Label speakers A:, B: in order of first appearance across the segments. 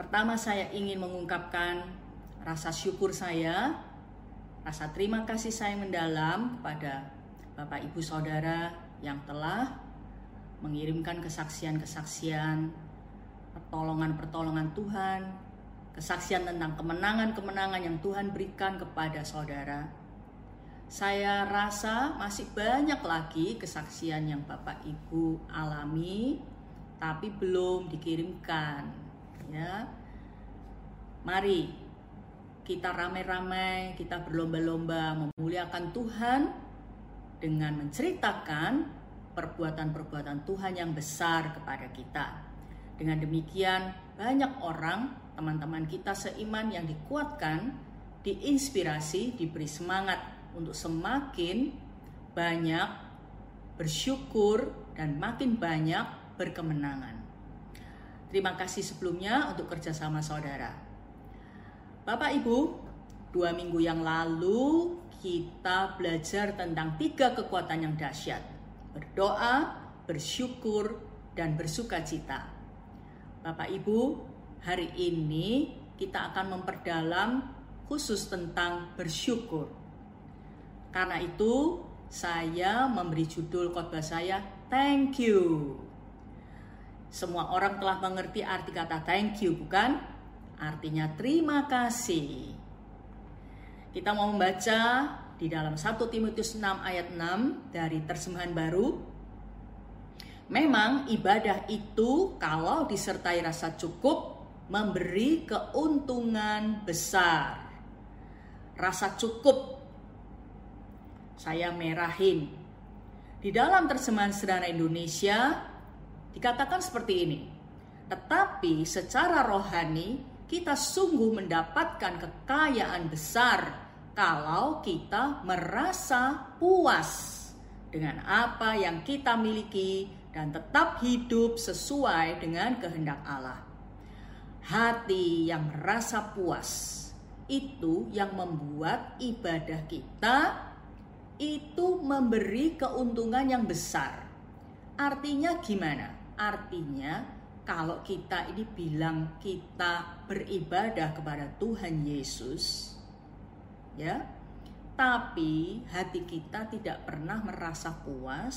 A: Pertama saya ingin mengungkapkan rasa syukur saya, rasa terima kasih saya mendalam kepada Bapak Ibu Saudara yang telah mengirimkan kesaksian-kesaksian, pertolongan-pertolongan Tuhan, kesaksian tentang kemenangan-kemenangan yang Tuhan berikan kepada saudara. Saya rasa masih banyak lagi kesaksian yang Bapak Ibu alami, tapi belum dikirimkan ya. Mari kita ramai-ramai kita berlomba-lomba memuliakan Tuhan dengan menceritakan perbuatan-perbuatan Tuhan yang besar kepada kita. Dengan demikian banyak orang teman-teman kita seiman yang dikuatkan diinspirasi diberi semangat untuk semakin banyak bersyukur dan makin banyak berkemenangan Terima kasih sebelumnya untuk kerjasama saudara. Bapak Ibu, dua minggu yang lalu kita belajar tentang tiga kekuatan yang dahsyat. Berdoa, bersyukur, dan bersuka cita. Bapak Ibu, hari ini kita akan memperdalam khusus tentang bersyukur. Karena itu, saya memberi judul khotbah saya Thank You. Semua orang telah mengerti arti kata thank you, bukan? Artinya terima kasih. Kita mau membaca di dalam 1 Timotius 6 ayat 6 dari terjemahan baru. Memang ibadah itu kalau disertai rasa cukup memberi keuntungan besar. Rasa cukup saya merahin. Di dalam terjemahan sederhana Indonesia Dikatakan seperti ini. Tetapi secara rohani kita sungguh mendapatkan kekayaan besar kalau kita merasa puas dengan apa yang kita miliki dan tetap hidup sesuai dengan kehendak Allah. Hati yang merasa puas itu yang membuat ibadah kita itu memberi keuntungan yang besar. Artinya gimana? Artinya kalau kita ini bilang kita beribadah kepada Tuhan Yesus, ya, tapi hati kita tidak pernah merasa puas,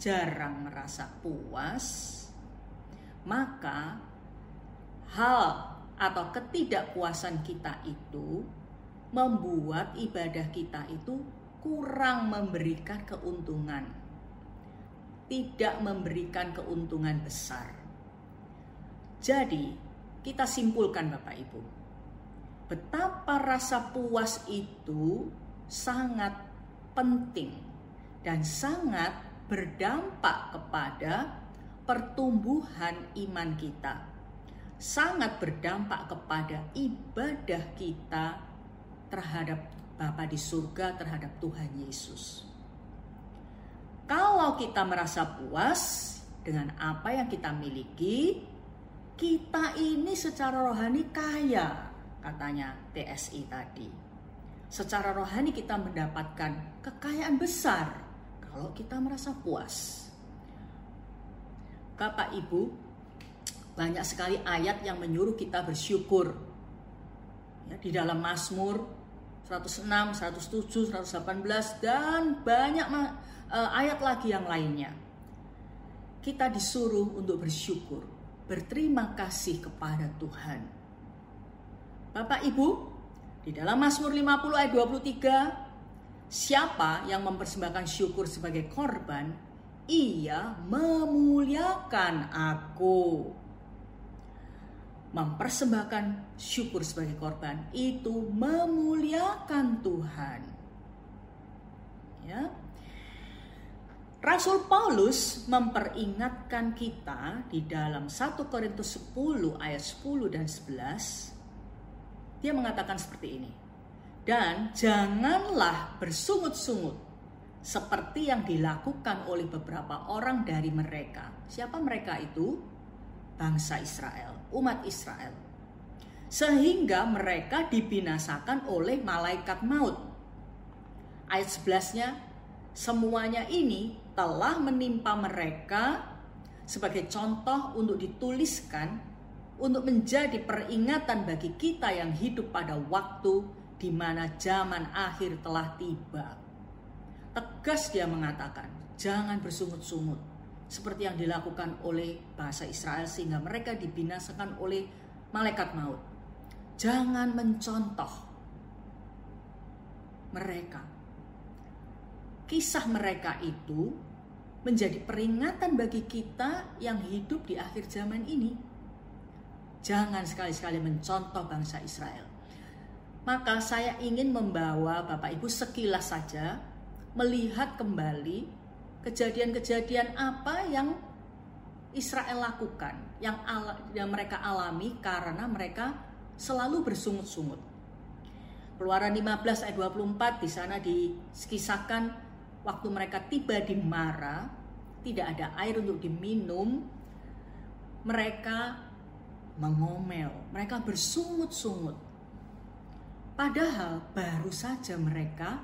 A: jarang merasa puas, maka hal atau ketidakpuasan kita itu membuat ibadah kita itu kurang memberikan keuntungan tidak memberikan keuntungan besar. Jadi, kita simpulkan Bapak Ibu, betapa rasa puas itu sangat penting dan sangat berdampak kepada pertumbuhan iman kita. Sangat berdampak kepada ibadah kita terhadap Bapa di surga terhadap Tuhan Yesus. Kalau kita merasa puas dengan apa yang kita miliki, kita ini secara rohani kaya, katanya TSI tadi. Secara rohani kita mendapatkan kekayaan besar kalau kita merasa puas. Bapak Ibu, banyak sekali ayat yang menyuruh kita bersyukur. Ya, di dalam Mazmur 106, 107, 118 dan banyak uh, ayat lagi yang lainnya. Kita disuruh untuk bersyukur, berterima kasih kepada Tuhan. Bapak Ibu, di dalam Mazmur 50 ayat 23, siapa yang mempersembahkan syukur sebagai korban, ia memuliakan aku. Mempersembahkan syukur sebagai korban itu memuliakan Tuhan. Ya, Rasul Paulus memperingatkan kita di dalam 1 Korintus 10 ayat 10 dan 11. Dia mengatakan seperti ini. Dan janganlah bersungut-sungut seperti yang dilakukan oleh beberapa orang dari mereka. Siapa mereka itu? Bangsa Israel, umat Israel. Sehingga mereka dibinasakan oleh malaikat maut. Ayat 11-nya, semuanya ini telah menimpa mereka sebagai contoh untuk dituliskan untuk menjadi peringatan bagi kita yang hidup pada waktu di mana zaman akhir telah tiba. Tegas dia mengatakan, jangan bersungut-sungut seperti yang dilakukan oleh bahasa Israel sehingga mereka dibinasakan oleh malaikat maut. Jangan mencontoh mereka. Kisah mereka itu menjadi peringatan bagi kita yang hidup di akhir zaman ini. Jangan sekali-sekali mencontoh bangsa Israel. Maka saya ingin membawa Bapak Ibu sekilas saja melihat kembali kejadian-kejadian apa yang Israel lakukan, yang, ala, yang mereka alami karena mereka selalu bersungut-sungut. Keluaran 15 ayat 24 di sana dikisahkan waktu mereka tiba di Mara, tidak ada air untuk diminum, mereka mengomel, mereka bersungut-sungut. Padahal baru saja mereka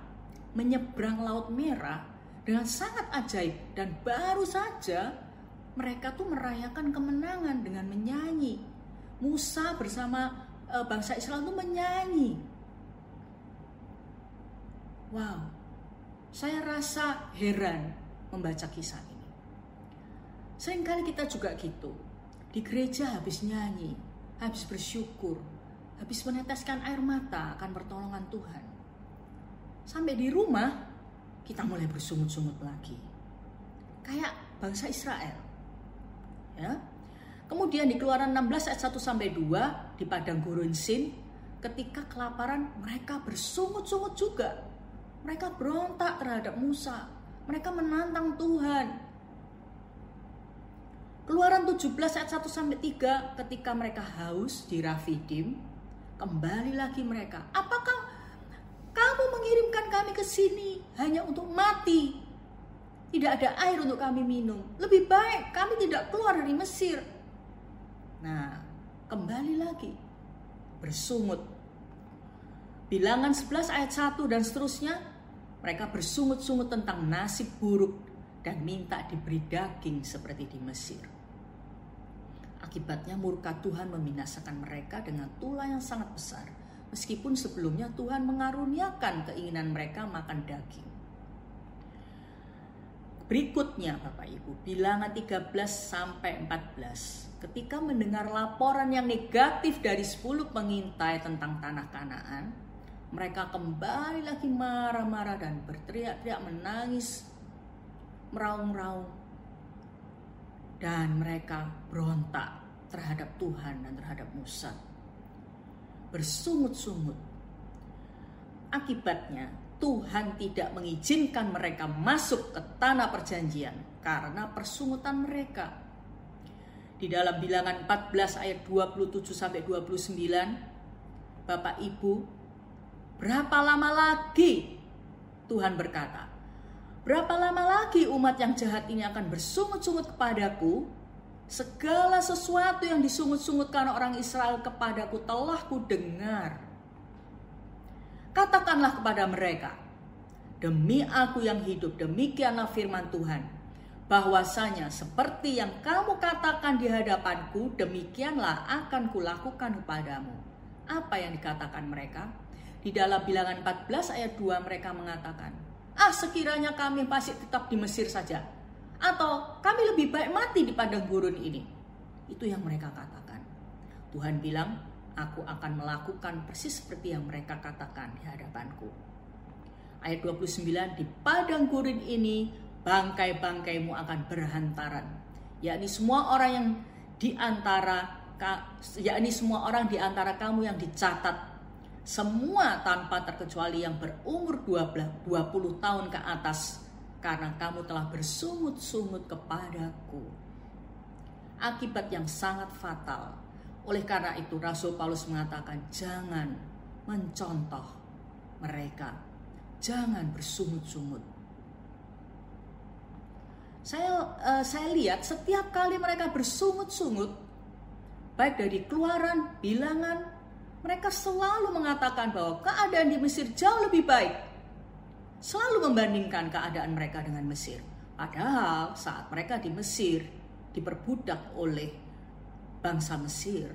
A: menyeberang Laut Merah dengan sangat ajaib dan baru saja mereka tuh merayakan kemenangan dengan menyanyi. Musa bersama e, bangsa Israel itu menyanyi. Wow, saya rasa heran membaca kisah ini. Seringkali kita juga gitu. Di gereja habis nyanyi, habis bersyukur, habis meneteskan air mata akan pertolongan Tuhan. Sampai di rumah, kita mulai bersungut-sungut lagi. Kayak bangsa Israel. Ya. Kemudian di Keluaran 16 ayat 1 sampai 2 di padang gurun Sin, ketika kelaparan mereka bersungut-sungut juga. Mereka berontak terhadap Musa. Mereka menantang Tuhan. Keluaran 17 ayat 1 sampai 3 ketika mereka haus di Rafidim, kembali lagi mereka. Apakah kamu mengirimkan kami ke sini hanya untuk mati? Tidak ada air untuk kami minum. Lebih baik kami tidak keluar dari Mesir. Nah, kembali lagi bersungut. Bilangan 11 ayat 1 dan seterusnya, mereka bersungut-sungut tentang nasib buruk dan minta diberi daging seperti di Mesir. Akibatnya murka Tuhan membinasakan mereka dengan tulah yang sangat besar. Meskipun sebelumnya Tuhan mengaruniakan keinginan mereka makan daging. Berikutnya Bapak Ibu, bilangan 13 sampai 14. Ketika mendengar laporan yang negatif dari 10 pengintai tentang tanah Kanaan, mereka kembali lagi marah-marah dan berteriak-teriak menangis, meraung-raung dan mereka berontak terhadap Tuhan dan terhadap Musa. Bersungut-sungut. Akibatnya, Tuhan tidak mengizinkan mereka masuk ke tanah perjanjian karena persungutan mereka. Di dalam bilangan 14 ayat 27 sampai 29, Bapak Ibu, berapa lama lagi Tuhan berkata, Berapa lama lagi umat yang jahat ini akan bersungut-sungut kepadaku? Segala sesuatu yang disungut-sungutkan orang Israel kepadaku telah ku dengar. Katakanlah kepada mereka, demi aku yang hidup, demikianlah firman Tuhan, bahwasanya seperti yang kamu katakan di hadapanku, demikianlah akan kulakukan kepadamu. Apa yang dikatakan mereka? Di dalam bilangan 14 ayat 2 mereka mengatakan, Ah sekiranya kami masih tetap di Mesir saja. Atau kami lebih baik mati di padang gurun ini. Itu yang mereka katakan. Tuhan bilang, aku akan melakukan persis seperti yang mereka katakan di hadapanku. Ayat 29, di padang gurun ini bangkai-bangkaimu akan berhantaran. Yakni semua orang yang di antara yakni semua orang di antara kamu yang dicatat semua tanpa terkecuali yang berumur 20 tahun ke atas karena kamu telah bersungut-sungut kepadaku. Akibat yang sangat fatal. Oleh karena itu Rasul Paulus mengatakan jangan mencontoh mereka. Jangan bersungut-sungut. Saya uh, saya lihat setiap kali mereka bersungut-sungut baik dari keluaran, bilangan, mereka selalu mengatakan bahwa keadaan di Mesir jauh lebih baik. Selalu membandingkan keadaan mereka dengan Mesir. Padahal saat mereka di Mesir diperbudak oleh bangsa Mesir,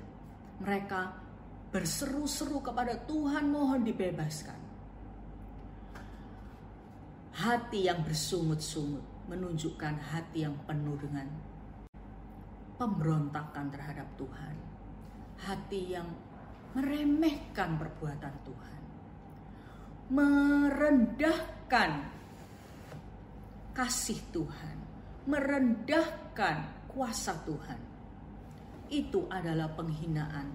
A: mereka berseru-seru kepada Tuhan mohon dibebaskan. Hati yang bersungut-sungut menunjukkan hati yang penuh dengan pemberontakan terhadap Tuhan. Hati yang meremehkan perbuatan Tuhan. Merendahkan kasih Tuhan. Merendahkan kuasa Tuhan. Itu adalah penghinaan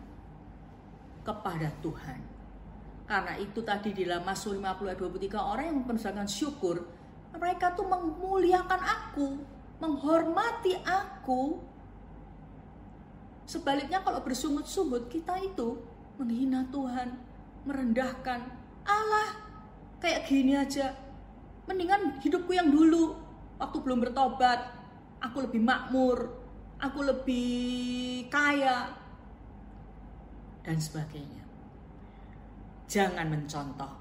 A: kepada Tuhan. Karena itu tadi di dalam Mazmur 50 ayat 23 orang yang mengucapkan syukur, mereka tuh memuliakan aku, menghormati aku. Sebaliknya kalau bersungut-sungut kita itu menghina Tuhan, merendahkan Allah. Kayak gini aja. Mendingan hidupku yang dulu waktu belum bertobat, aku lebih makmur, aku lebih kaya, dan sebagainya. Jangan mencontoh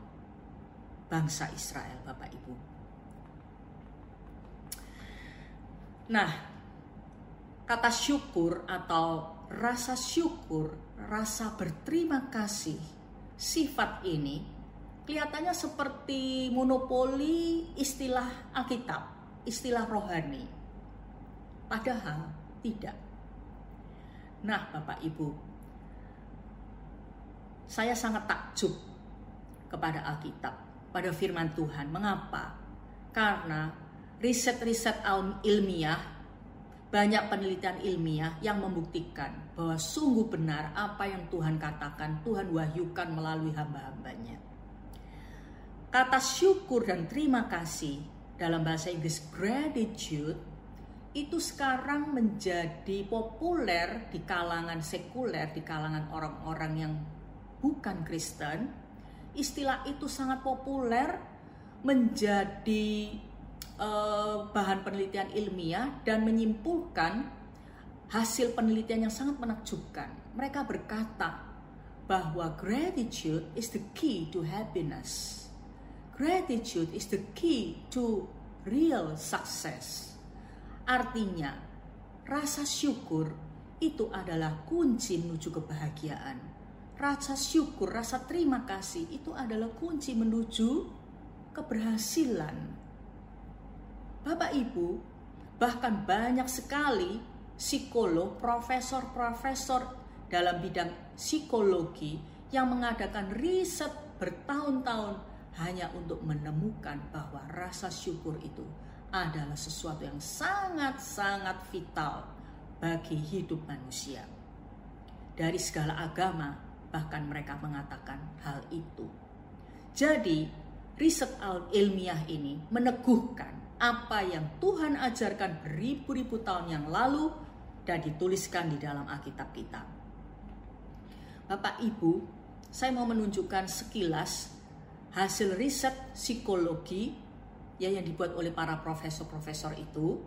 A: bangsa Israel, Bapak Ibu. Nah, kata syukur atau rasa syukur, rasa berterima kasih, sifat ini kelihatannya seperti monopoli istilah Alkitab, istilah rohani. Padahal tidak. Nah, Bapak Ibu, saya sangat takjub kepada Alkitab, pada firman Tuhan. Mengapa? Karena riset-riset ilmiah, banyak penelitian ilmiah yang membuktikan bahwa sungguh benar apa yang Tuhan katakan, Tuhan wahyukan melalui hamba-hambanya. Kata syukur dan terima kasih dalam bahasa Inggris gratitude itu sekarang menjadi populer di kalangan sekuler, di kalangan orang-orang yang bukan Kristen, istilah itu sangat populer menjadi uh, bahan penelitian ilmiah dan menyimpulkan hasil penelitian yang sangat menakjubkan. Mereka berkata bahwa gratitude is the key to happiness. Gratitude is the key to real success. Artinya, rasa syukur itu adalah kunci menuju kebahagiaan rasa syukur, rasa terima kasih itu adalah kunci menuju keberhasilan. Bapak Ibu, bahkan banyak sekali psikolog, profesor-profesor dalam bidang psikologi yang mengadakan riset bertahun-tahun hanya untuk menemukan bahwa rasa syukur itu adalah sesuatu yang sangat-sangat vital bagi hidup manusia. Dari segala agama, bahkan mereka mengatakan hal itu. Jadi, riset ilmiah ini meneguhkan apa yang Tuhan ajarkan beribu-ribu tahun yang lalu dan dituliskan di dalam Alkitab kita. Bapak Ibu, saya mau menunjukkan sekilas hasil riset psikologi ya yang dibuat oleh para profesor-profesor itu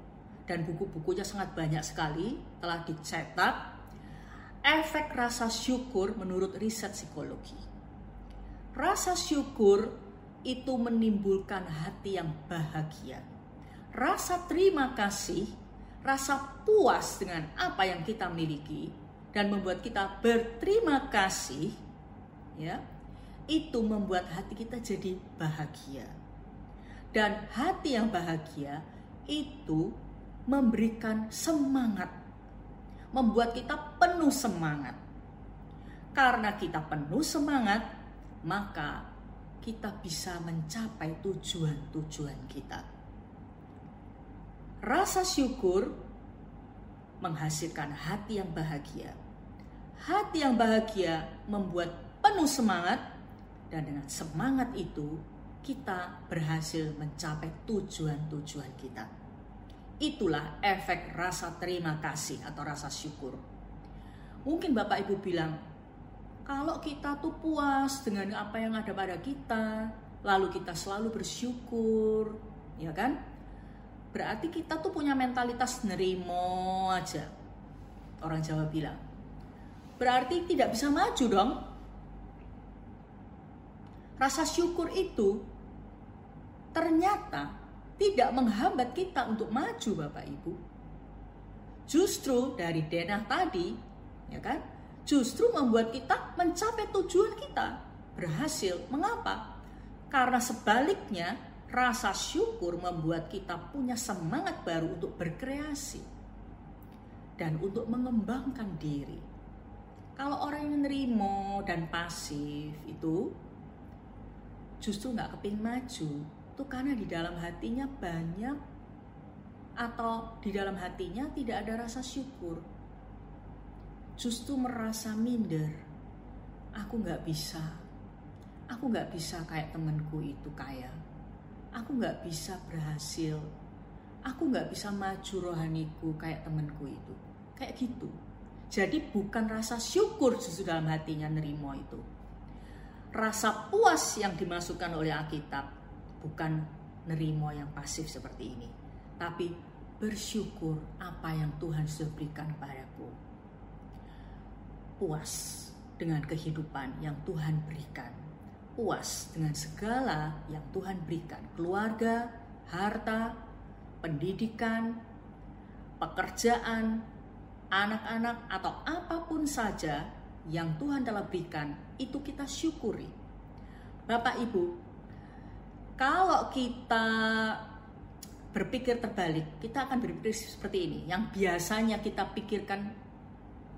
A: dan buku-bukunya sangat banyak sekali telah dicetak efek rasa syukur menurut riset psikologi. Rasa syukur itu menimbulkan hati yang bahagia. Rasa terima kasih, rasa puas dengan apa yang kita miliki dan membuat kita berterima kasih ya. Itu membuat hati kita jadi bahagia. Dan hati yang bahagia itu memberikan semangat membuat kita penuh semangat. Karena kita penuh semangat, maka kita bisa mencapai tujuan-tujuan kita. Rasa syukur menghasilkan hati yang bahagia. Hati yang bahagia membuat penuh semangat, dan dengan semangat itu kita berhasil mencapai tujuan-tujuan kita. Itulah efek rasa terima kasih atau rasa syukur. Mungkin Bapak Ibu bilang, kalau kita tuh puas dengan apa yang ada pada kita, lalu kita selalu bersyukur, ya kan? Berarti kita tuh punya mentalitas nerimo aja. Orang Jawa bilang. Berarti tidak bisa maju dong. Rasa syukur itu ternyata tidak menghambat kita untuk maju Bapak Ibu. Justru dari denah tadi, ya kan? justru membuat kita mencapai tujuan kita, berhasil. Mengapa? Karena sebaliknya, rasa syukur membuat kita punya semangat baru untuk berkreasi dan untuk mengembangkan diri. Kalau orang yang nerimo dan pasif itu justru nggak keping maju, itu karena di dalam hatinya banyak atau di dalam hatinya tidak ada rasa syukur justru merasa minder. Aku nggak bisa. Aku nggak bisa kayak temanku itu kaya. Aku nggak bisa berhasil. Aku nggak bisa maju rohaniku kayak temanku itu. Kayak gitu. Jadi bukan rasa syukur justru dalam hatinya nerimo itu. Rasa puas yang dimasukkan oleh Alkitab bukan nerimo yang pasif seperti ini. Tapi bersyukur apa yang Tuhan sudah berikan padaku puas dengan kehidupan yang Tuhan berikan, puas dengan segala yang Tuhan berikan, keluarga, harta, pendidikan, pekerjaan, anak-anak, atau apa pun saja yang Tuhan telah berikan, itu kita syukuri. Bapak Ibu, kalau kita berpikir terbalik, kita akan berpikir seperti ini. Yang biasanya kita pikirkan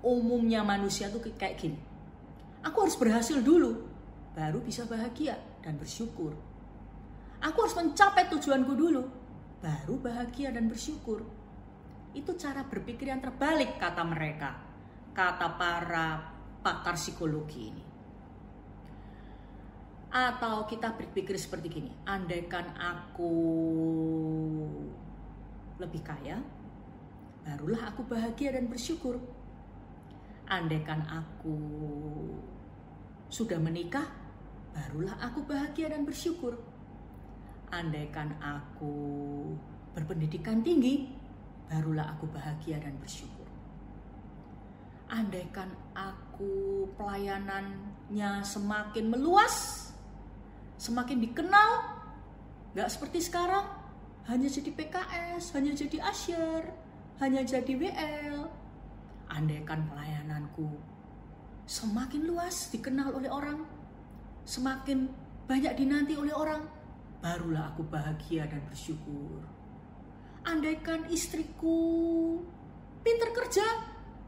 A: umumnya manusia tuh kayak gini. Aku harus berhasil dulu, baru bisa bahagia dan bersyukur. Aku harus mencapai tujuanku dulu, baru bahagia dan bersyukur. Itu cara berpikir yang terbalik kata mereka, kata para pakar psikologi ini. Atau kita berpikir seperti gini, andaikan aku lebih kaya, barulah aku bahagia dan bersyukur andaikan aku sudah menikah, barulah aku bahagia dan bersyukur. Andaikan aku berpendidikan tinggi, barulah aku bahagia dan bersyukur. Andaikan aku pelayanannya semakin meluas, semakin dikenal, gak seperti sekarang, hanya jadi PKS, hanya jadi asyir, hanya jadi WL, andaikan pelayananku semakin luas dikenal oleh orang, semakin banyak dinanti oleh orang, barulah aku bahagia dan bersyukur. Andaikan istriku pinter kerja,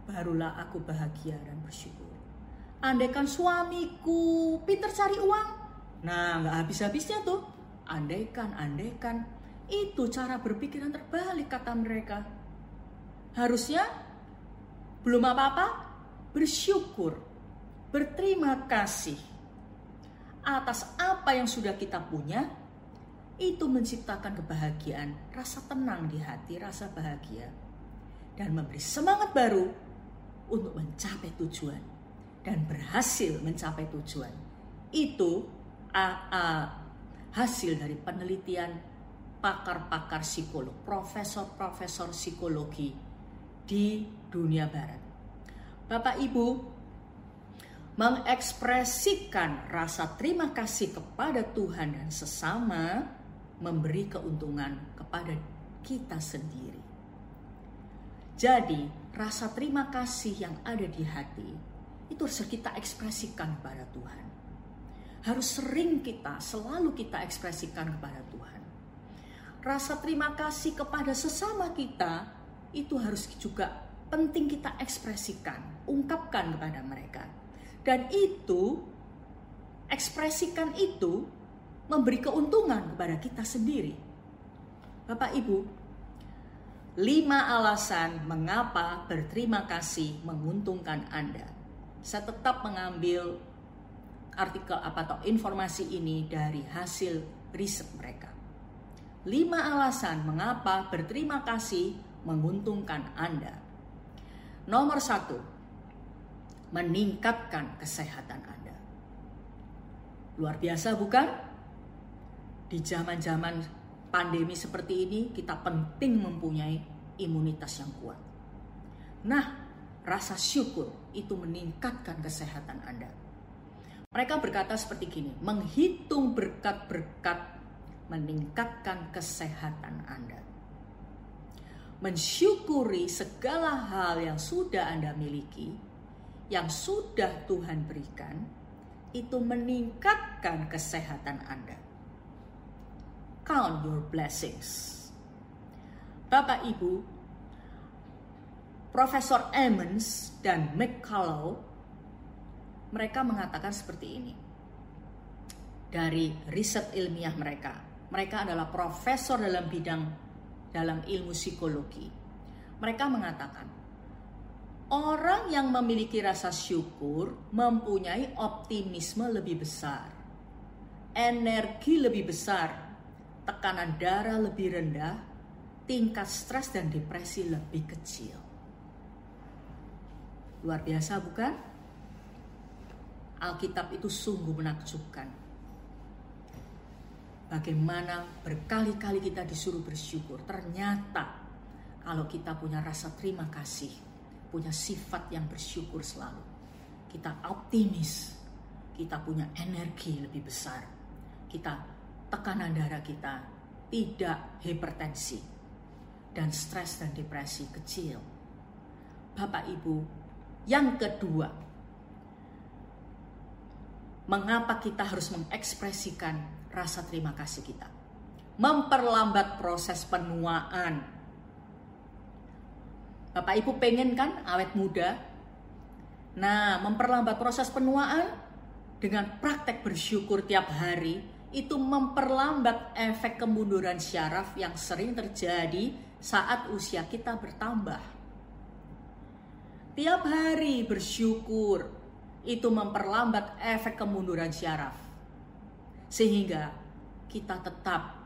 A: barulah aku bahagia dan bersyukur. Andaikan suamiku pinter cari uang, nah nggak habis-habisnya tuh. Andaikan, andaikan, itu cara berpikir yang terbalik kata mereka. Harusnya belum apa-apa, bersyukur, berterima kasih atas apa yang sudah kita punya. Itu menciptakan kebahagiaan, rasa tenang di hati, rasa bahagia, dan memberi semangat baru untuk mencapai tujuan dan berhasil mencapai tujuan. Itu uh, hasil dari penelitian pakar-pakar psikolog, profesor-profesor psikologi di dunia barat. Bapak Ibu mengekspresikan rasa terima kasih kepada Tuhan dan sesama memberi keuntungan kepada kita sendiri. Jadi, rasa terima kasih yang ada di hati itu harus kita ekspresikan kepada Tuhan. Harus sering kita, selalu kita ekspresikan kepada Tuhan. Rasa terima kasih kepada sesama kita itu harus juga penting kita ekspresikan, ungkapkan kepada mereka. Dan itu, ekspresikan itu memberi keuntungan kepada kita sendiri. Bapak Ibu, lima alasan mengapa berterima kasih menguntungkan Anda. Saya tetap mengambil artikel apa atau informasi ini dari hasil riset mereka. Lima alasan mengapa berterima kasih menguntungkan Anda. Nomor satu, meningkatkan kesehatan Anda. Luar biasa bukan? Di zaman-zaman pandemi seperti ini kita penting mempunyai imunitas yang kuat. Nah, rasa syukur itu meningkatkan kesehatan Anda. Mereka berkata seperti gini, menghitung berkat-berkat meningkatkan kesehatan Anda mensyukuri segala hal yang sudah Anda miliki, yang sudah Tuhan berikan itu meningkatkan kesehatan Anda. Count your blessings. Bapak Ibu, Profesor Emmons dan McCullough mereka mengatakan seperti ini. Dari riset ilmiah mereka, mereka adalah profesor dalam bidang dalam ilmu psikologi. Mereka mengatakan, orang yang memiliki rasa syukur mempunyai optimisme lebih besar, energi lebih besar, tekanan darah lebih rendah, tingkat stres dan depresi lebih kecil. Luar biasa bukan? Alkitab itu sungguh menakjubkan. Bagaimana berkali-kali kita disuruh bersyukur. Ternyata kalau kita punya rasa terima kasih, punya sifat yang bersyukur selalu. Kita optimis, kita punya energi lebih besar. Kita tekanan darah kita tidak hipertensi dan stres dan depresi kecil. Bapak Ibu, yang kedua, mengapa kita harus mengekspresikan rasa terima kasih kita? Memperlambat proses penuaan. Bapak Ibu pengen kan awet muda? Nah, memperlambat proses penuaan dengan praktek bersyukur tiap hari itu memperlambat efek kemunduran syaraf yang sering terjadi saat usia kita bertambah. Tiap hari bersyukur itu memperlambat efek kemunduran syaraf. Sehingga kita tetap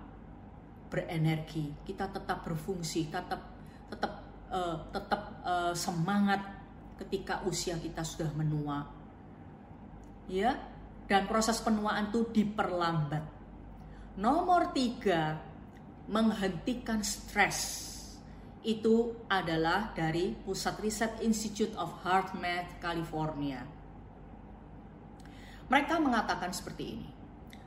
A: berenergi, kita tetap berfungsi, tetap tetap uh, tetap uh, semangat ketika usia kita sudah menua. Ya, dan proses penuaan itu diperlambat. Nomor tiga, menghentikan stres itu adalah dari Pusat Riset Institute of Heart Math California. Mereka mengatakan seperti ini.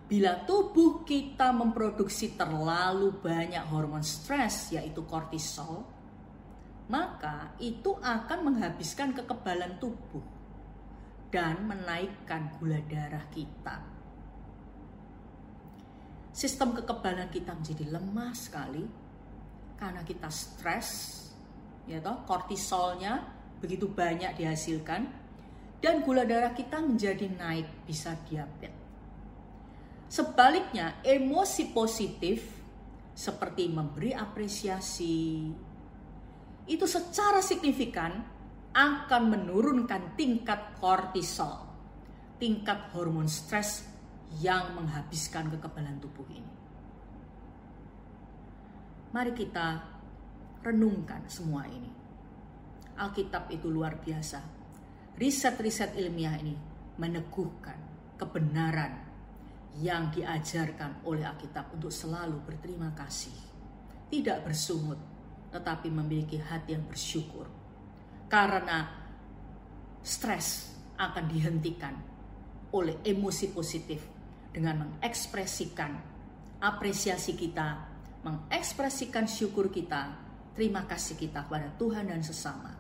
A: Bila tubuh kita memproduksi terlalu banyak hormon stres yaitu kortisol, maka itu akan menghabiskan kekebalan tubuh dan menaikkan gula darah kita. Sistem kekebalan kita menjadi lemah sekali karena kita stres, ya toh, kortisolnya begitu banyak dihasilkan dan gula darah kita menjadi naik bisa diabetes. Sebaliknya, emosi positif seperti memberi apresiasi itu secara signifikan akan menurunkan tingkat kortisol, tingkat hormon stres yang menghabiskan kekebalan tubuh ini. Mari kita renungkan semua ini. Alkitab itu luar biasa. Riset-riset ilmiah ini meneguhkan kebenaran yang diajarkan oleh Alkitab untuk selalu berterima kasih. Tidak bersungut, tetapi memiliki hati yang bersyukur. Karena stres akan dihentikan oleh emosi positif dengan mengekspresikan apresiasi kita mengekspresikan syukur kita, terima kasih kita kepada Tuhan dan sesama.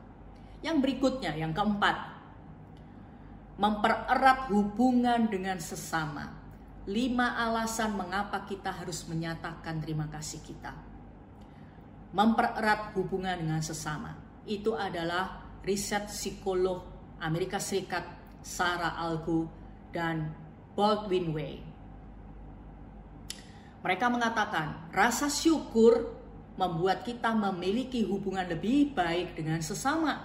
A: Yang berikutnya, yang keempat, mempererat hubungan dengan sesama. Lima alasan mengapa kita harus menyatakan terima kasih kita. Mempererat hubungan dengan sesama. Itu adalah riset psikolog Amerika Serikat Sarah Algo dan Baldwin Way. Mereka mengatakan rasa syukur membuat kita memiliki hubungan lebih baik dengan sesama.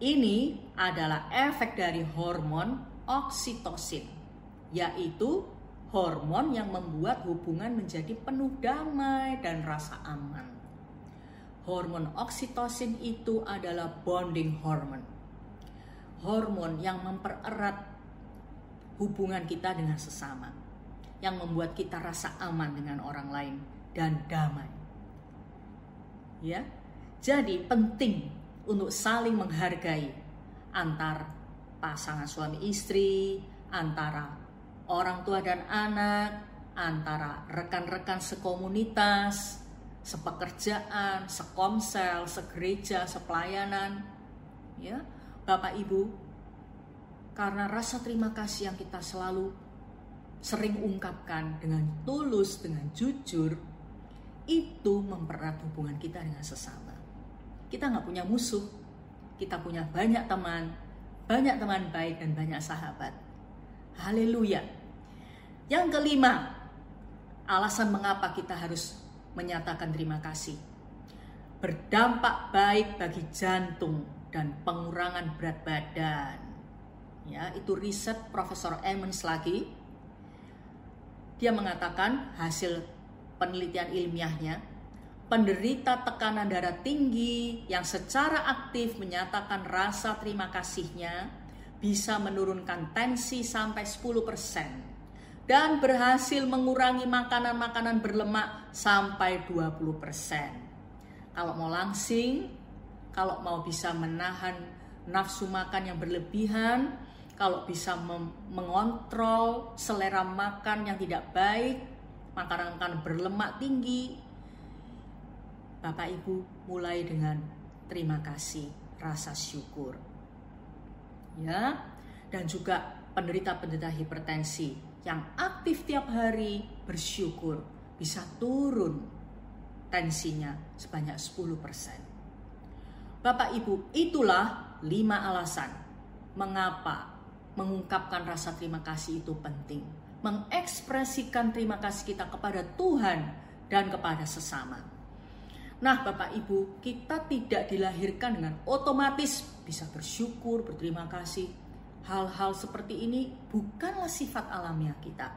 A: Ini adalah efek dari hormon oksitosin, yaitu hormon yang membuat hubungan menjadi penuh damai dan rasa aman. Hormon oksitosin itu adalah bonding hormone. Hormon yang mempererat hubungan kita dengan sesama yang membuat kita rasa aman dengan orang lain dan damai. Ya. Jadi penting untuk saling menghargai antar pasangan suami istri, antara orang tua dan anak, antara rekan-rekan sekomunitas, sepekerjaan, sekomsel, segereja, sepelayanan. Ya, Bapak Ibu, Karena rasa terima kasih yang kita selalu sering ungkapkan dengan tulus, dengan jujur, itu mempererat hubungan kita dengan sesama. Kita nggak punya musuh, kita punya banyak teman, banyak teman baik dan banyak sahabat. Haleluya. Yang kelima, alasan mengapa kita harus menyatakan terima kasih. Berdampak baik bagi jantung dan pengurangan berat badan. Ya, itu riset Profesor Emmons lagi. Dia mengatakan hasil penelitian ilmiahnya, penderita tekanan darah tinggi yang secara aktif menyatakan rasa terima kasihnya bisa menurunkan tensi sampai 10% dan berhasil mengurangi makanan-makanan berlemak sampai 20%. Kalau mau langsing, kalau mau bisa menahan nafsu makan yang berlebihan, kalau bisa mengontrol selera makan yang tidak baik, makanan-makanan berlemak tinggi, Bapak Ibu mulai dengan terima kasih, rasa syukur. Ya, dan juga penderita-penderita hipertensi yang aktif tiap hari bersyukur bisa turun tensinya sebanyak 10%. Bapak Ibu, itulah lima alasan mengapa mengungkapkan rasa terima kasih itu penting. Mengekspresikan terima kasih kita kepada Tuhan dan kepada sesama. Nah, Bapak Ibu, kita tidak dilahirkan dengan otomatis bisa bersyukur, berterima kasih, hal-hal seperti ini bukanlah sifat alamiah kita.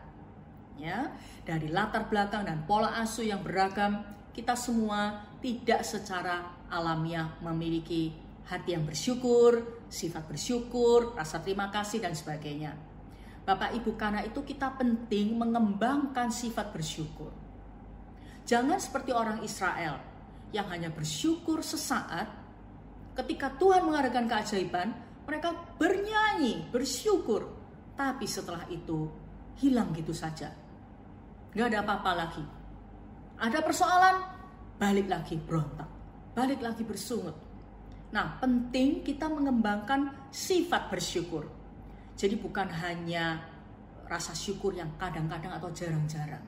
A: Ya, dari latar belakang dan pola asuh yang beragam, kita semua tidak secara alamiah memiliki hati yang bersyukur, sifat bersyukur, rasa terima kasih dan sebagainya. Bapak Ibu, karena itu kita penting mengembangkan sifat bersyukur. Jangan seperti orang Israel yang hanya bersyukur sesaat ketika Tuhan mengadakan keajaiban, mereka bernyanyi, bersyukur. Tapi setelah itu hilang gitu saja. Gak ada apa-apa lagi. Ada persoalan, balik lagi berontak. Balik lagi bersungut. Nah, penting kita mengembangkan sifat bersyukur. Jadi bukan hanya rasa syukur yang kadang-kadang atau jarang-jarang.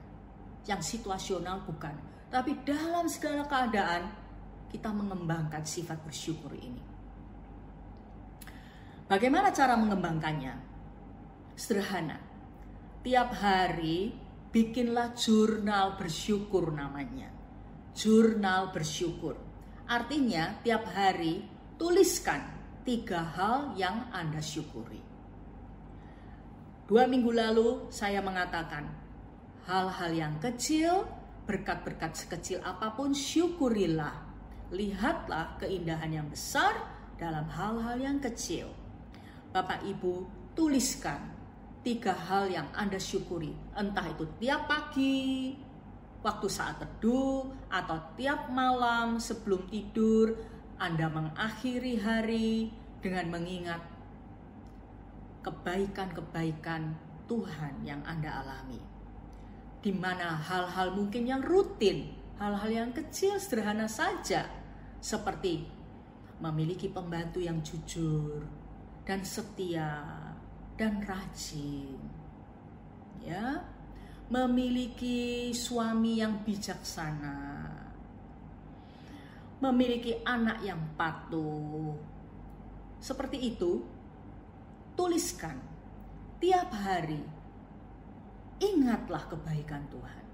A: Yang situasional bukan. Tapi dalam segala keadaan, kita mengembangkan sifat bersyukur ini. Bagaimana cara mengembangkannya? Sederhana. Tiap hari bikinlah jurnal bersyukur namanya. Jurnal bersyukur. Artinya tiap hari tuliskan tiga hal yang Anda syukuri. Dua minggu lalu saya mengatakan hal-hal yang kecil, berkat-berkat sekecil apa pun syukurilah. Lihatlah keindahan yang besar dalam hal-hal yang kecil. Bapak Ibu tuliskan tiga hal yang Anda syukuri. Entah itu tiap pagi, waktu saat teduh, atau tiap malam sebelum tidur, Anda mengakhiri hari dengan mengingat kebaikan-kebaikan Tuhan yang Anda alami. Di mana hal-hal mungkin yang rutin, hal-hal yang kecil sederhana saja, seperti memiliki pembantu yang jujur, dan setia dan rajin. Ya. Memiliki suami yang bijaksana. Memiliki anak yang patuh. Seperti itu, tuliskan tiap hari. Ingatlah kebaikan Tuhan.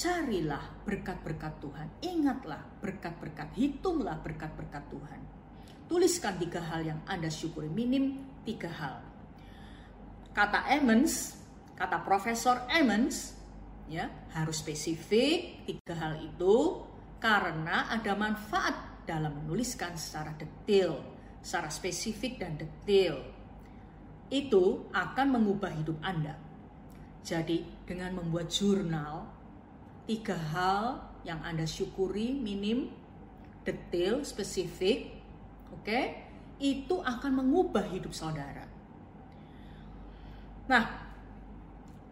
A: Carilah berkat-berkat Tuhan. Ingatlah berkat-berkat, hitunglah berkat-berkat Tuhan Tuliskan tiga hal yang Anda syukuri, minim tiga hal. Kata Emmons, kata Profesor Emmons, ya harus spesifik tiga hal itu karena ada manfaat dalam menuliskan secara detail, secara spesifik dan detail. Itu akan mengubah hidup Anda. Jadi dengan membuat jurnal, tiga hal yang Anda syukuri minim, detail, spesifik, Oke, itu akan mengubah hidup saudara. Nah,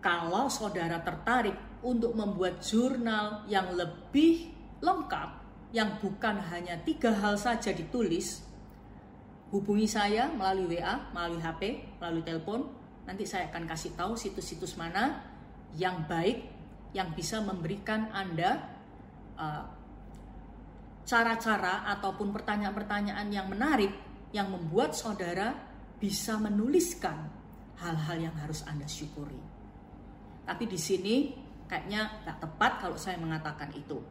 A: kalau saudara tertarik untuk membuat jurnal yang lebih lengkap, yang bukan hanya tiga hal saja ditulis, hubungi saya melalui WA, melalui HP, melalui telepon. Nanti saya akan kasih tahu situs-situs mana yang baik yang bisa memberikan Anda uh, cara-cara ataupun pertanyaan-pertanyaan yang menarik yang membuat saudara bisa menuliskan hal-hal yang harus Anda syukuri. Tapi di sini kayaknya nggak tepat kalau saya mengatakan itu.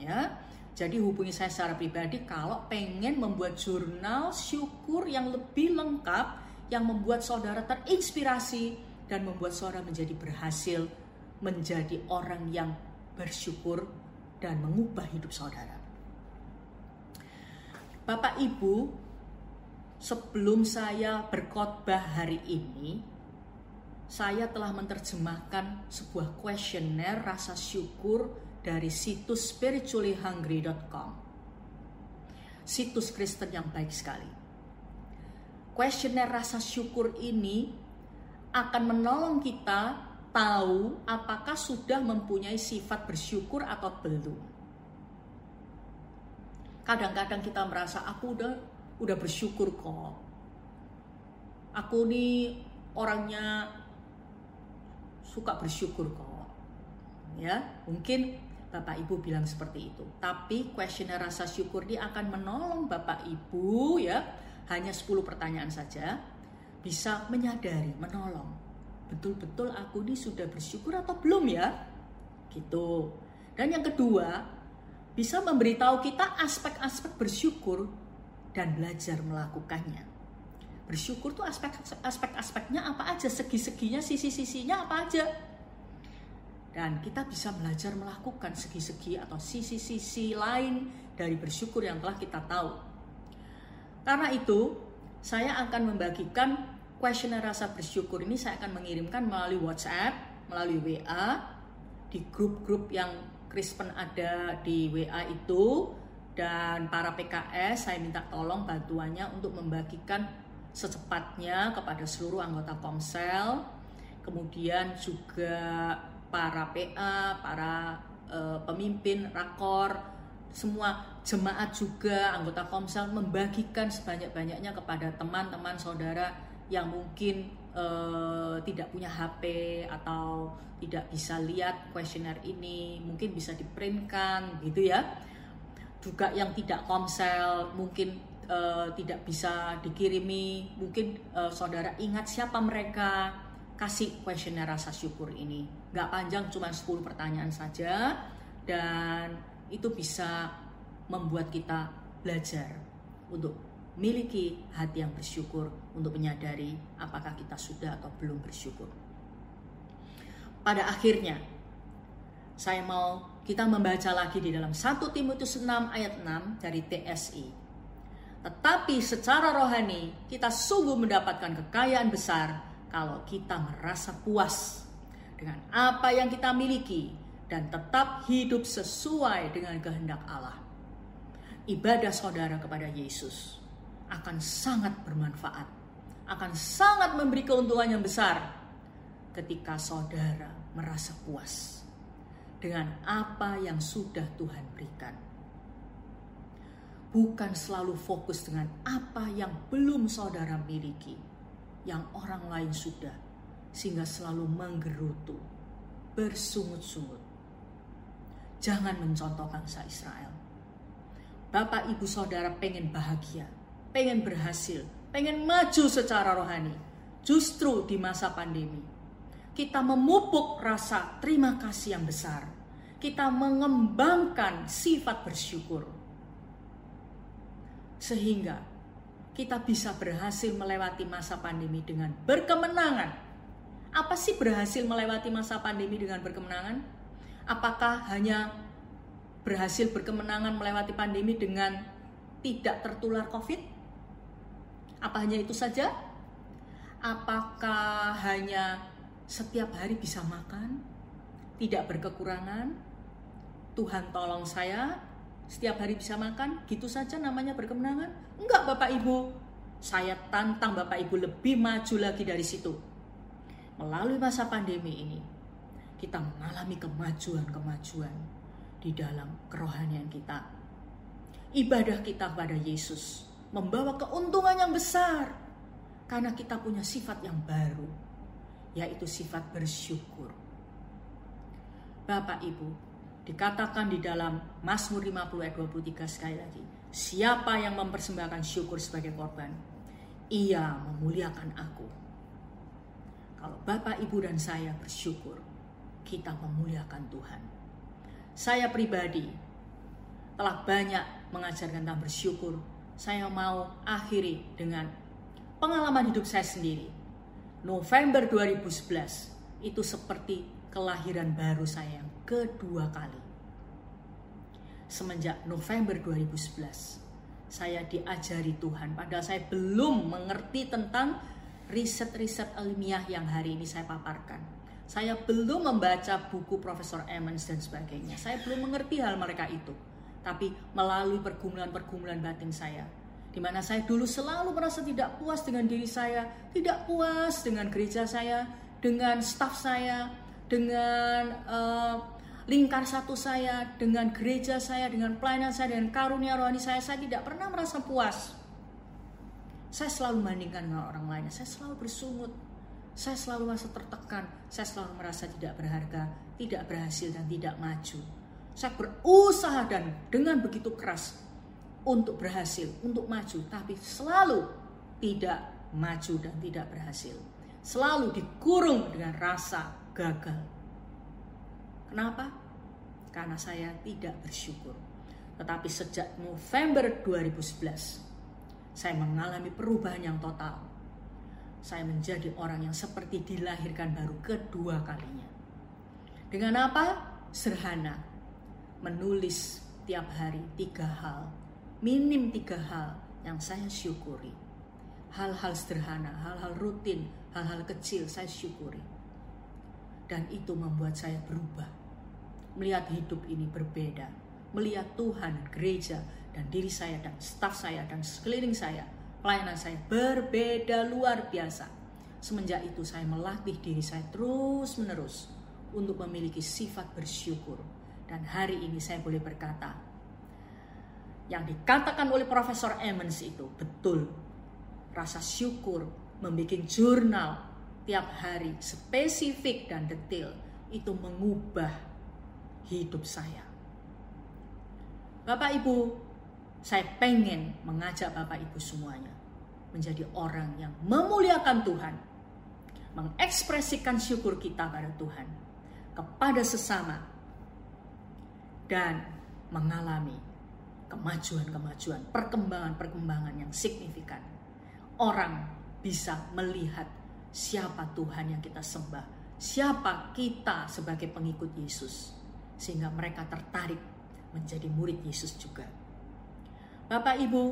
A: Ya, jadi hubungi saya secara pribadi kalau pengen membuat jurnal syukur yang lebih lengkap yang membuat saudara terinspirasi dan membuat saudara menjadi berhasil menjadi orang yang bersyukur dan mengubah hidup saudara. Bapak Ibu, sebelum saya berkhotbah hari ini, saya telah menerjemahkan sebuah kuesioner rasa syukur dari situs spirituallyhungry.com. Situs Kristen yang baik sekali. Kuesioner rasa syukur ini akan menolong kita tahu apakah sudah mempunyai sifat bersyukur atau belum. Kadang-kadang kita merasa aku udah udah bersyukur kok. Aku nih orangnya suka bersyukur kok. Ya, mungkin Bapak Ibu bilang seperti itu. Tapi kuesioner rasa syukur ini akan menolong Bapak Ibu ya, hanya 10 pertanyaan saja bisa menyadari, menolong. Betul-betul aku ini sudah bersyukur atau belum ya? Gitu. Dan yang kedua, bisa memberitahu kita aspek-aspek bersyukur dan belajar melakukannya. Bersyukur tuh aspek aspek-aspeknya apa aja, segi-seginya, sisi-sisinya apa aja. Dan kita bisa belajar melakukan segi-segi atau sisi-sisi lain dari bersyukur yang telah kita tahu. Karena itu, saya akan membagikan kuesioner rasa bersyukur ini saya akan mengirimkan melalui WhatsApp, melalui WA, di grup-grup yang Kristen ada di WA itu dan para PKS saya minta tolong bantuannya untuk membagikan secepatnya kepada seluruh anggota Komsel. Kemudian juga para PA, para e, pemimpin rakor, semua jemaat juga anggota Komsel membagikan sebanyak-banyaknya kepada teman-teman saudara yang mungkin uh, tidak punya HP atau tidak bisa lihat kuesioner ini mungkin bisa diprintkan gitu ya. Juga yang tidak komsel mungkin uh, tidak bisa dikirimi mungkin uh, saudara ingat siapa mereka kasih kuesioner rasa syukur ini. Nggak panjang cuma 10 pertanyaan saja dan itu bisa membuat kita belajar untuk miliki hati yang bersyukur untuk menyadari apakah kita sudah atau belum bersyukur. Pada akhirnya, saya mau kita membaca lagi di dalam 1 Timotius 6 ayat 6 dari TSI. Tetapi secara rohani kita sungguh mendapatkan kekayaan besar kalau kita merasa puas dengan apa yang kita miliki dan tetap hidup sesuai dengan kehendak Allah. Ibadah saudara kepada Yesus akan sangat bermanfaat, akan sangat memberi keuntungan yang besar ketika saudara merasa puas dengan apa yang sudah Tuhan berikan. Bukan selalu fokus dengan apa yang belum saudara miliki, yang orang lain sudah, sehingga selalu menggerutu, bersungut-sungut. Jangan mencontoh bangsa Israel. Bapak ibu saudara pengen bahagia, pengen berhasil, pengen maju secara rohani. Justru di masa pandemi, kita memupuk rasa terima kasih yang besar. Kita mengembangkan sifat bersyukur. Sehingga kita bisa berhasil melewati masa pandemi dengan berkemenangan. Apa sih berhasil melewati masa pandemi dengan berkemenangan? Apakah hanya berhasil berkemenangan melewati pandemi dengan tidak tertular COVID? Apa hanya itu saja? Apakah hanya setiap hari bisa makan? Tidak berkekurangan? Tuhan tolong saya, setiap hari bisa makan, gitu saja namanya berkemenangan? Enggak Bapak Ibu, saya tantang Bapak Ibu lebih maju lagi dari situ. Melalui masa pandemi ini, kita mengalami kemajuan-kemajuan di dalam kerohanian kita. Ibadah kita pada Yesus membawa keuntungan yang besar karena kita punya sifat yang baru, yaitu sifat bersyukur. Bapak Ibu, dikatakan di dalam Mazmur 50 ayat 23 sekali lagi, siapa yang mempersembahkan syukur sebagai korban, ia memuliakan aku. Kalau Bapak, Ibu, dan saya bersyukur, kita memuliakan Tuhan. Saya pribadi telah banyak mengajarkan tentang bersyukur. Saya mau akhiri dengan pengalaman hidup saya sendiri. November 2011 itu seperti kelahiran baru saya yang kedua kali. Semenjak November 2011, saya diajari Tuhan, padahal saya belum mengerti tentang riset-riset ilmiah yang hari ini saya paparkan. Saya belum membaca buku Profesor Emmons dan sebagainya. Saya belum mengerti hal mereka itu. Tapi melalui pergumulan-pergumulan batin saya, di mana saya dulu selalu merasa tidak puas dengan diri saya, tidak puas dengan gereja saya, dengan staf saya, dengan uh, lingkar satu saya, dengan gereja saya, dengan pelayanan saya, dengan karunia rohani saya, saya tidak pernah merasa puas. Saya selalu membandingkan dengan orang lain, saya selalu bersungut, saya selalu merasa tertekan, saya selalu merasa tidak berharga, tidak berhasil dan tidak maju. Saya berusaha dan dengan begitu keras untuk berhasil, untuk maju, tapi selalu tidak maju dan tidak berhasil. Selalu dikurung dengan rasa gagal. Kenapa? Karena saya tidak bersyukur. Tetapi sejak November 2011, saya mengalami perubahan yang total. Saya menjadi orang yang seperti dilahirkan baru kedua kalinya. Dengan apa? Serhana. Menulis tiap hari tiga hal. Minim tiga hal yang saya syukuri. Hal-hal sederhana, hal-hal rutin, hal-hal kecil saya syukuri dan itu membuat saya berubah. Melihat hidup ini berbeda. Melihat Tuhan, gereja, dan diri saya, dan staf saya, dan sekeliling saya, pelayanan saya berbeda luar biasa. Semenjak itu saya melatih diri saya terus menerus untuk memiliki sifat bersyukur. Dan hari ini saya boleh berkata, yang dikatakan oleh Profesor Emmons itu betul. Rasa syukur membuat jurnal tiap hari spesifik dan detail itu mengubah hidup saya. Bapak Ibu, saya pengen mengajak Bapak Ibu semuanya menjadi orang yang memuliakan Tuhan, mengekspresikan syukur kita pada Tuhan, kepada sesama, dan mengalami kemajuan-kemajuan, perkembangan-perkembangan yang signifikan. Orang bisa melihat siapa Tuhan yang kita sembah, siapa kita sebagai pengikut Yesus, sehingga mereka tertarik menjadi murid Yesus juga. Bapak Ibu,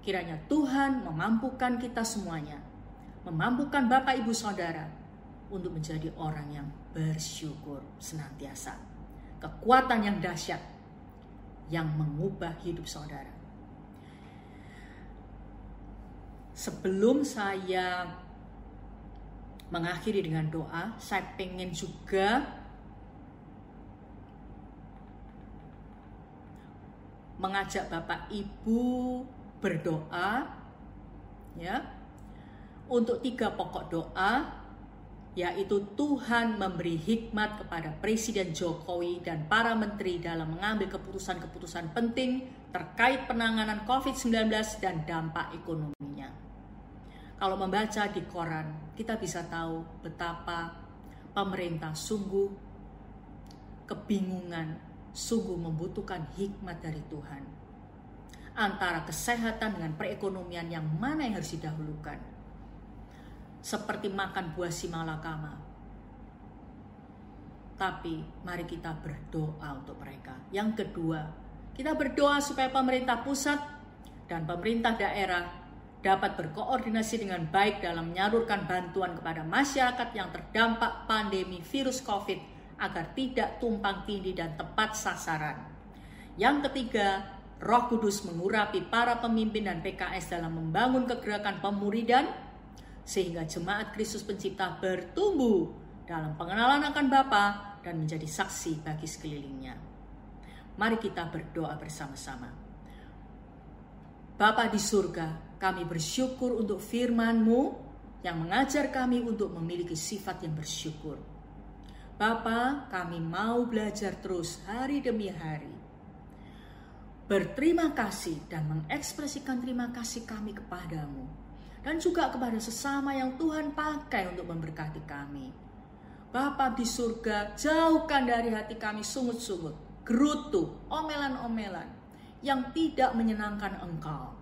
A: kiranya Tuhan memampukan kita semuanya, memampukan Bapak Ibu Saudara untuk menjadi orang yang bersyukur senantiasa. Kekuatan yang dahsyat yang mengubah hidup saudara. Sebelum saya mengakhiri dengan doa, saya pengen juga mengajak Bapak Ibu berdoa ya untuk tiga pokok doa yaitu Tuhan memberi hikmat kepada Presiden Jokowi dan para menteri dalam mengambil keputusan-keputusan penting terkait penanganan COVID-19 dan dampak ekonominya. Kalau membaca di koran, kita bisa tahu betapa pemerintah sungguh kebingungan, sungguh membutuhkan hikmat dari Tuhan. Antara kesehatan dengan perekonomian yang mana yang harus didahulukan. Seperti makan buah simalakama. Tapi mari kita berdoa untuk mereka. Yang kedua, kita berdoa supaya pemerintah pusat dan pemerintah daerah dapat berkoordinasi dengan baik dalam menyalurkan bantuan kepada masyarakat yang terdampak pandemi virus COVID agar tidak tumpang tindih dan tepat sasaran. Yang ketiga, Roh Kudus mengurapi para pemimpin dan PKS dalam membangun kegerakan pemuridan sehingga jemaat Kristus Pencipta bertumbuh dalam pengenalan akan Bapa dan menjadi saksi bagi sekelilingnya. Mari kita berdoa bersama-sama. Bapa di surga, kami bersyukur untuk firman-Mu yang mengajar kami untuk memiliki sifat yang bersyukur. Bapa, kami mau belajar terus hari demi hari. Berterima kasih dan mengekspresikan terima kasih kami kepadamu. Dan juga kepada sesama yang Tuhan pakai untuk memberkati kami. Bapa di surga, jauhkan dari hati kami sungut-sungut, gerutu, omelan-omelan yang tidak menyenangkan Engkau.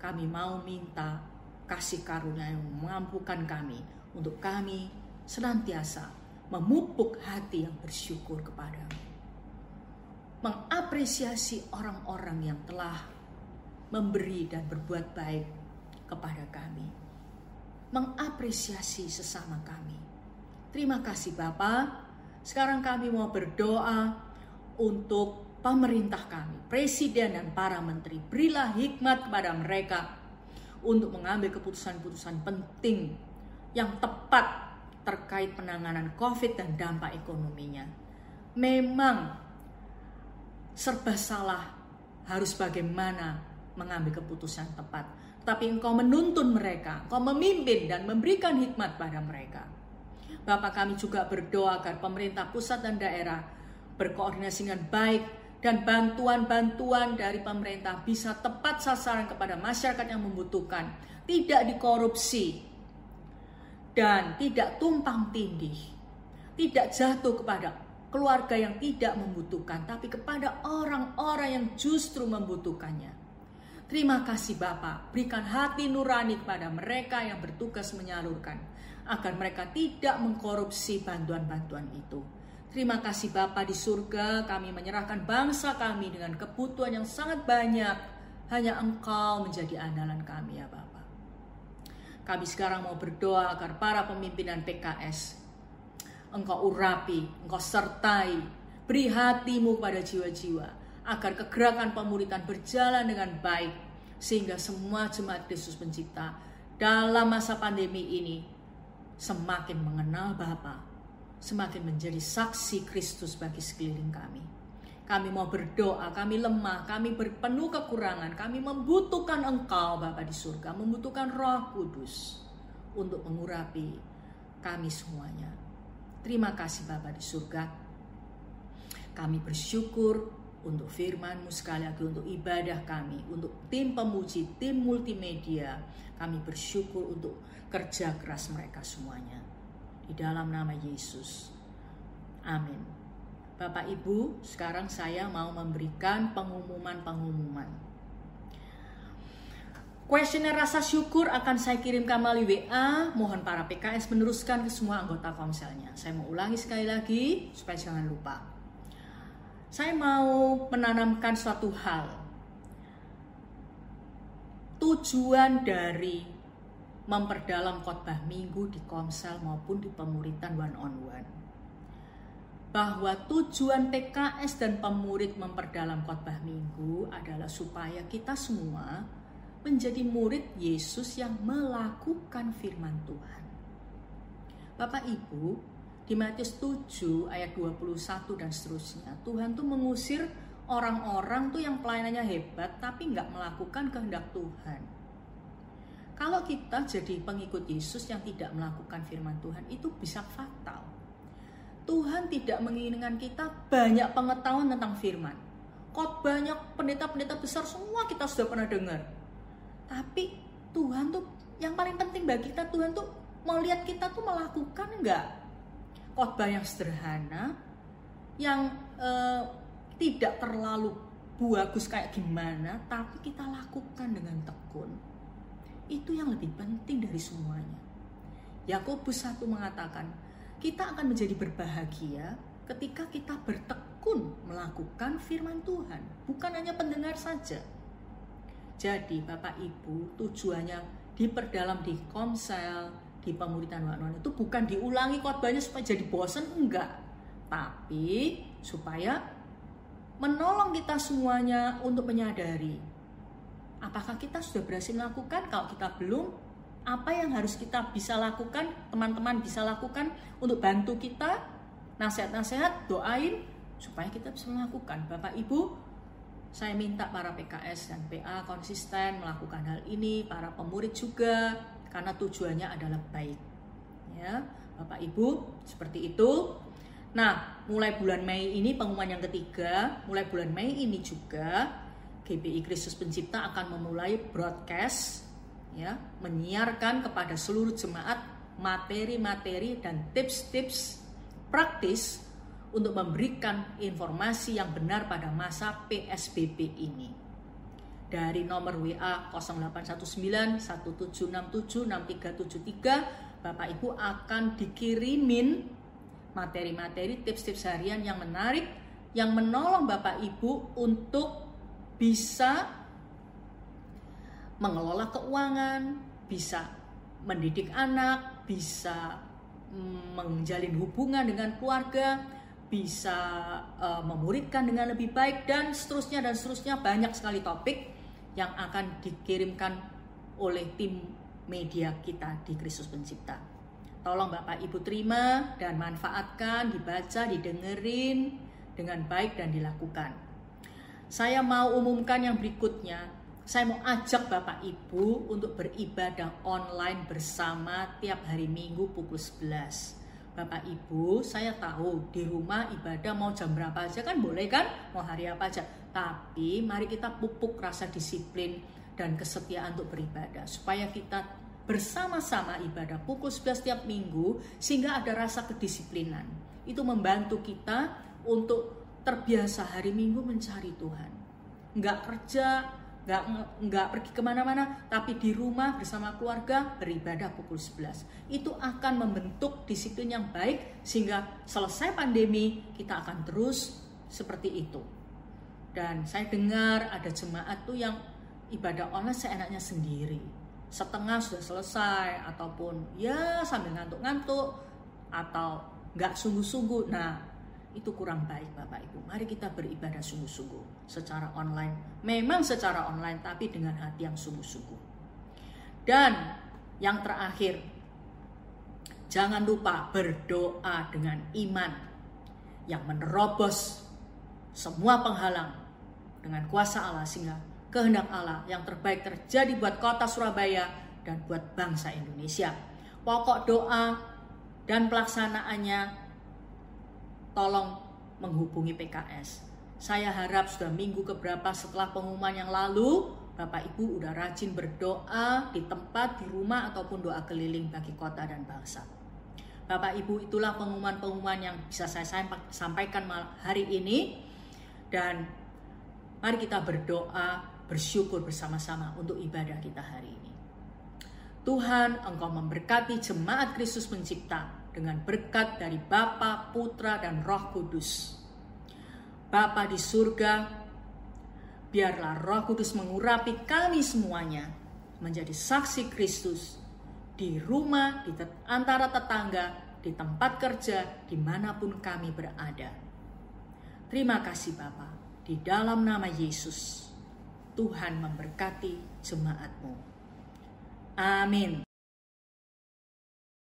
A: Kami mau minta kasih karunia yang memampukan kami untuk kami senantiasa memupuk hati yang bersyukur kepadamu. Mengapresiasi orang-orang yang telah memberi dan berbuat baik kepada kami. Mengapresiasi sesama kami. Terima kasih Bapak. Sekarang kami mau berdoa untuk pemerintah kami, presiden dan para menteri. Berilah hikmat kepada mereka untuk mengambil keputusan-keputusan penting yang tepat terkait penanganan COVID dan dampak ekonominya. Memang serba salah harus bagaimana mengambil keputusan tepat. Tapi engkau menuntun mereka, engkau memimpin dan memberikan hikmat pada mereka. Bapak kami juga berdoa agar pemerintah pusat dan daerah berkoordinasi dengan baik dan bantuan-bantuan dari pemerintah bisa tepat sasaran kepada masyarakat yang membutuhkan, tidak dikorupsi, dan tidak tumpang tindih, tidak jatuh kepada keluarga yang tidak membutuhkan, tapi kepada orang-orang yang justru membutuhkannya. Terima kasih Bapak, berikan hati nurani kepada mereka yang bertugas menyalurkan, agar mereka tidak mengkorupsi bantuan-bantuan itu Terima kasih Bapa di surga, kami menyerahkan bangsa kami dengan kebutuhan yang sangat banyak. Hanya Engkau menjadi andalan kami ya Bapa. Kami sekarang mau berdoa agar para pemimpinan PKS Engkau urapi, Engkau sertai, beri hatimu pada jiwa-jiwa agar kegerakan pemuritan berjalan dengan baik sehingga semua jemaat Kristus pencipta dalam masa pandemi ini semakin mengenal Bapa semakin menjadi saksi Kristus bagi sekeliling kami. Kami mau berdoa, kami lemah, kami berpenuh kekurangan, kami membutuhkan Engkau Bapa di surga, membutuhkan Roh Kudus untuk mengurapi kami semuanya. Terima kasih Bapa di surga. Kami bersyukur untuk firman-Mu sekali lagi untuk ibadah kami, untuk tim pemuji, tim multimedia. Kami bersyukur untuk kerja keras mereka semuanya di dalam nama Yesus. Amin. Bapak Ibu, sekarang saya mau memberikan pengumuman-pengumuman. Kuesioner rasa syukur akan saya kirimkan melalui WA. Mohon para PKS meneruskan ke semua anggota komselnya. Saya mau ulangi sekali lagi supaya jangan lupa. Saya mau menanamkan suatu hal. Tujuan dari memperdalam khotbah minggu di komsel maupun di pemuritan one on one. Bahwa tujuan PKS dan pemurid memperdalam khotbah minggu adalah supaya kita semua menjadi murid Yesus yang melakukan firman Tuhan. Bapak Ibu, di Matius 7 ayat 21 dan seterusnya, Tuhan tuh mengusir orang-orang tuh yang pelayanannya hebat tapi nggak melakukan kehendak Tuhan kalau kita jadi pengikut Yesus yang tidak melakukan firman Tuhan itu bisa fatal. Tuhan tidak menginginkan kita banyak pengetahuan tentang firman. Kok banyak pendeta-pendeta besar semua kita sudah pernah dengar. Tapi Tuhan tuh yang paling penting bagi kita Tuhan tuh melihat kita tuh melakukan enggak khotbah yang sederhana yang eh, tidak terlalu bagus kayak gimana tapi kita lakukan dengan tekun itu yang lebih penting dari semuanya. Yakobus 1 mengatakan, kita akan menjadi berbahagia ketika kita bertekun melakukan firman Tuhan, bukan hanya pendengar saja. Jadi Bapak Ibu, tujuannya diperdalam di komsel, di pemuritan waknon itu bukan diulangi khotbahnya supaya jadi bosan, enggak. Tapi supaya menolong kita semuanya untuk menyadari Apakah kita sudah berhasil melakukan? Kalau kita belum, apa yang harus kita bisa lakukan, teman-teman bisa lakukan untuk bantu kita, nasihat-nasihat, doain, supaya kita bisa melakukan. Bapak Ibu, Saya minta para PKS dan PA konsisten melakukan hal ini, para pemurid juga, karena tujuannya adalah baik. Ya, Bapak Ibu, seperti itu. Nah, mulai bulan Mei ini pengumuman yang ketiga, mulai bulan Mei ini juga GBI Kristus Pencipta akan memulai broadcast ya, menyiarkan kepada seluruh jemaat materi-materi dan tips-tips praktis untuk memberikan informasi yang benar pada masa PSBB ini. Dari nomor WA 0819 1767 6373, Bapak Ibu akan dikirimin materi-materi tips-tips harian yang menarik yang menolong Bapak Ibu untuk bisa mengelola keuangan, bisa mendidik anak, bisa mm, menjalin hubungan dengan keluarga, bisa uh, memuridkan dengan lebih baik dan seterusnya dan seterusnya. Banyak sekali topik yang akan dikirimkan oleh tim media kita di Kristus Pencipta. Tolong Bapak Ibu terima dan manfaatkan, dibaca, didengerin dengan baik dan dilakukan. Saya mau umumkan yang berikutnya. Saya mau ajak Bapak Ibu untuk beribadah online bersama tiap hari Minggu pukul 11 Bapak Ibu, saya tahu di rumah ibadah mau jam berapa aja kan boleh kan? Mau hari apa aja. Tapi mari kita pupuk rasa disiplin dan kesetiaan untuk beribadah supaya kita bersama-sama ibadah pukul 11 setiap minggu sehingga ada rasa kedisiplinan. Itu membantu kita untuk terbiasa hari Minggu mencari Tuhan. Enggak kerja, nggak nggak pergi ke mana-mana tapi di rumah bersama keluarga beribadah pukul 11 itu akan membentuk disiplin yang baik sehingga selesai pandemi kita akan terus seperti itu dan saya dengar ada jemaat tuh yang ibadah online seenaknya sendiri setengah sudah selesai ataupun ya sambil ngantuk-ngantuk atau nggak sungguh-sungguh nah itu kurang baik Bapak Ibu. Mari kita beribadah sungguh-sungguh secara online. Memang secara online tapi dengan hati yang sungguh-sungguh. Dan yang terakhir, jangan lupa berdoa dengan iman yang menerobos semua penghalang dengan kuasa Allah sehingga kehendak Allah yang terbaik terjadi buat kota Surabaya dan buat bangsa Indonesia. Pokok doa dan pelaksanaannya tolong menghubungi PKS. Saya harap sudah minggu keberapa setelah pengumuman yang lalu, Bapak Ibu udah rajin berdoa di tempat, di rumah, ataupun doa keliling bagi kota dan bangsa. Bapak Ibu itulah pengumuman-pengumuman yang bisa saya sampaikan hari ini. Dan mari kita berdoa, bersyukur bersama-sama untuk ibadah kita hari ini. Tuhan, Engkau memberkati jemaat Kristus pencipta dengan berkat dari Bapa, Putra, dan Roh Kudus. Bapa di surga, biarlah Roh Kudus mengurapi kami semuanya menjadi saksi Kristus di rumah, di antara tetangga, di tempat kerja, di mana pun kami berada. Terima kasih Bapa, di dalam nama Yesus, Tuhan memberkati jemaatmu. Amin.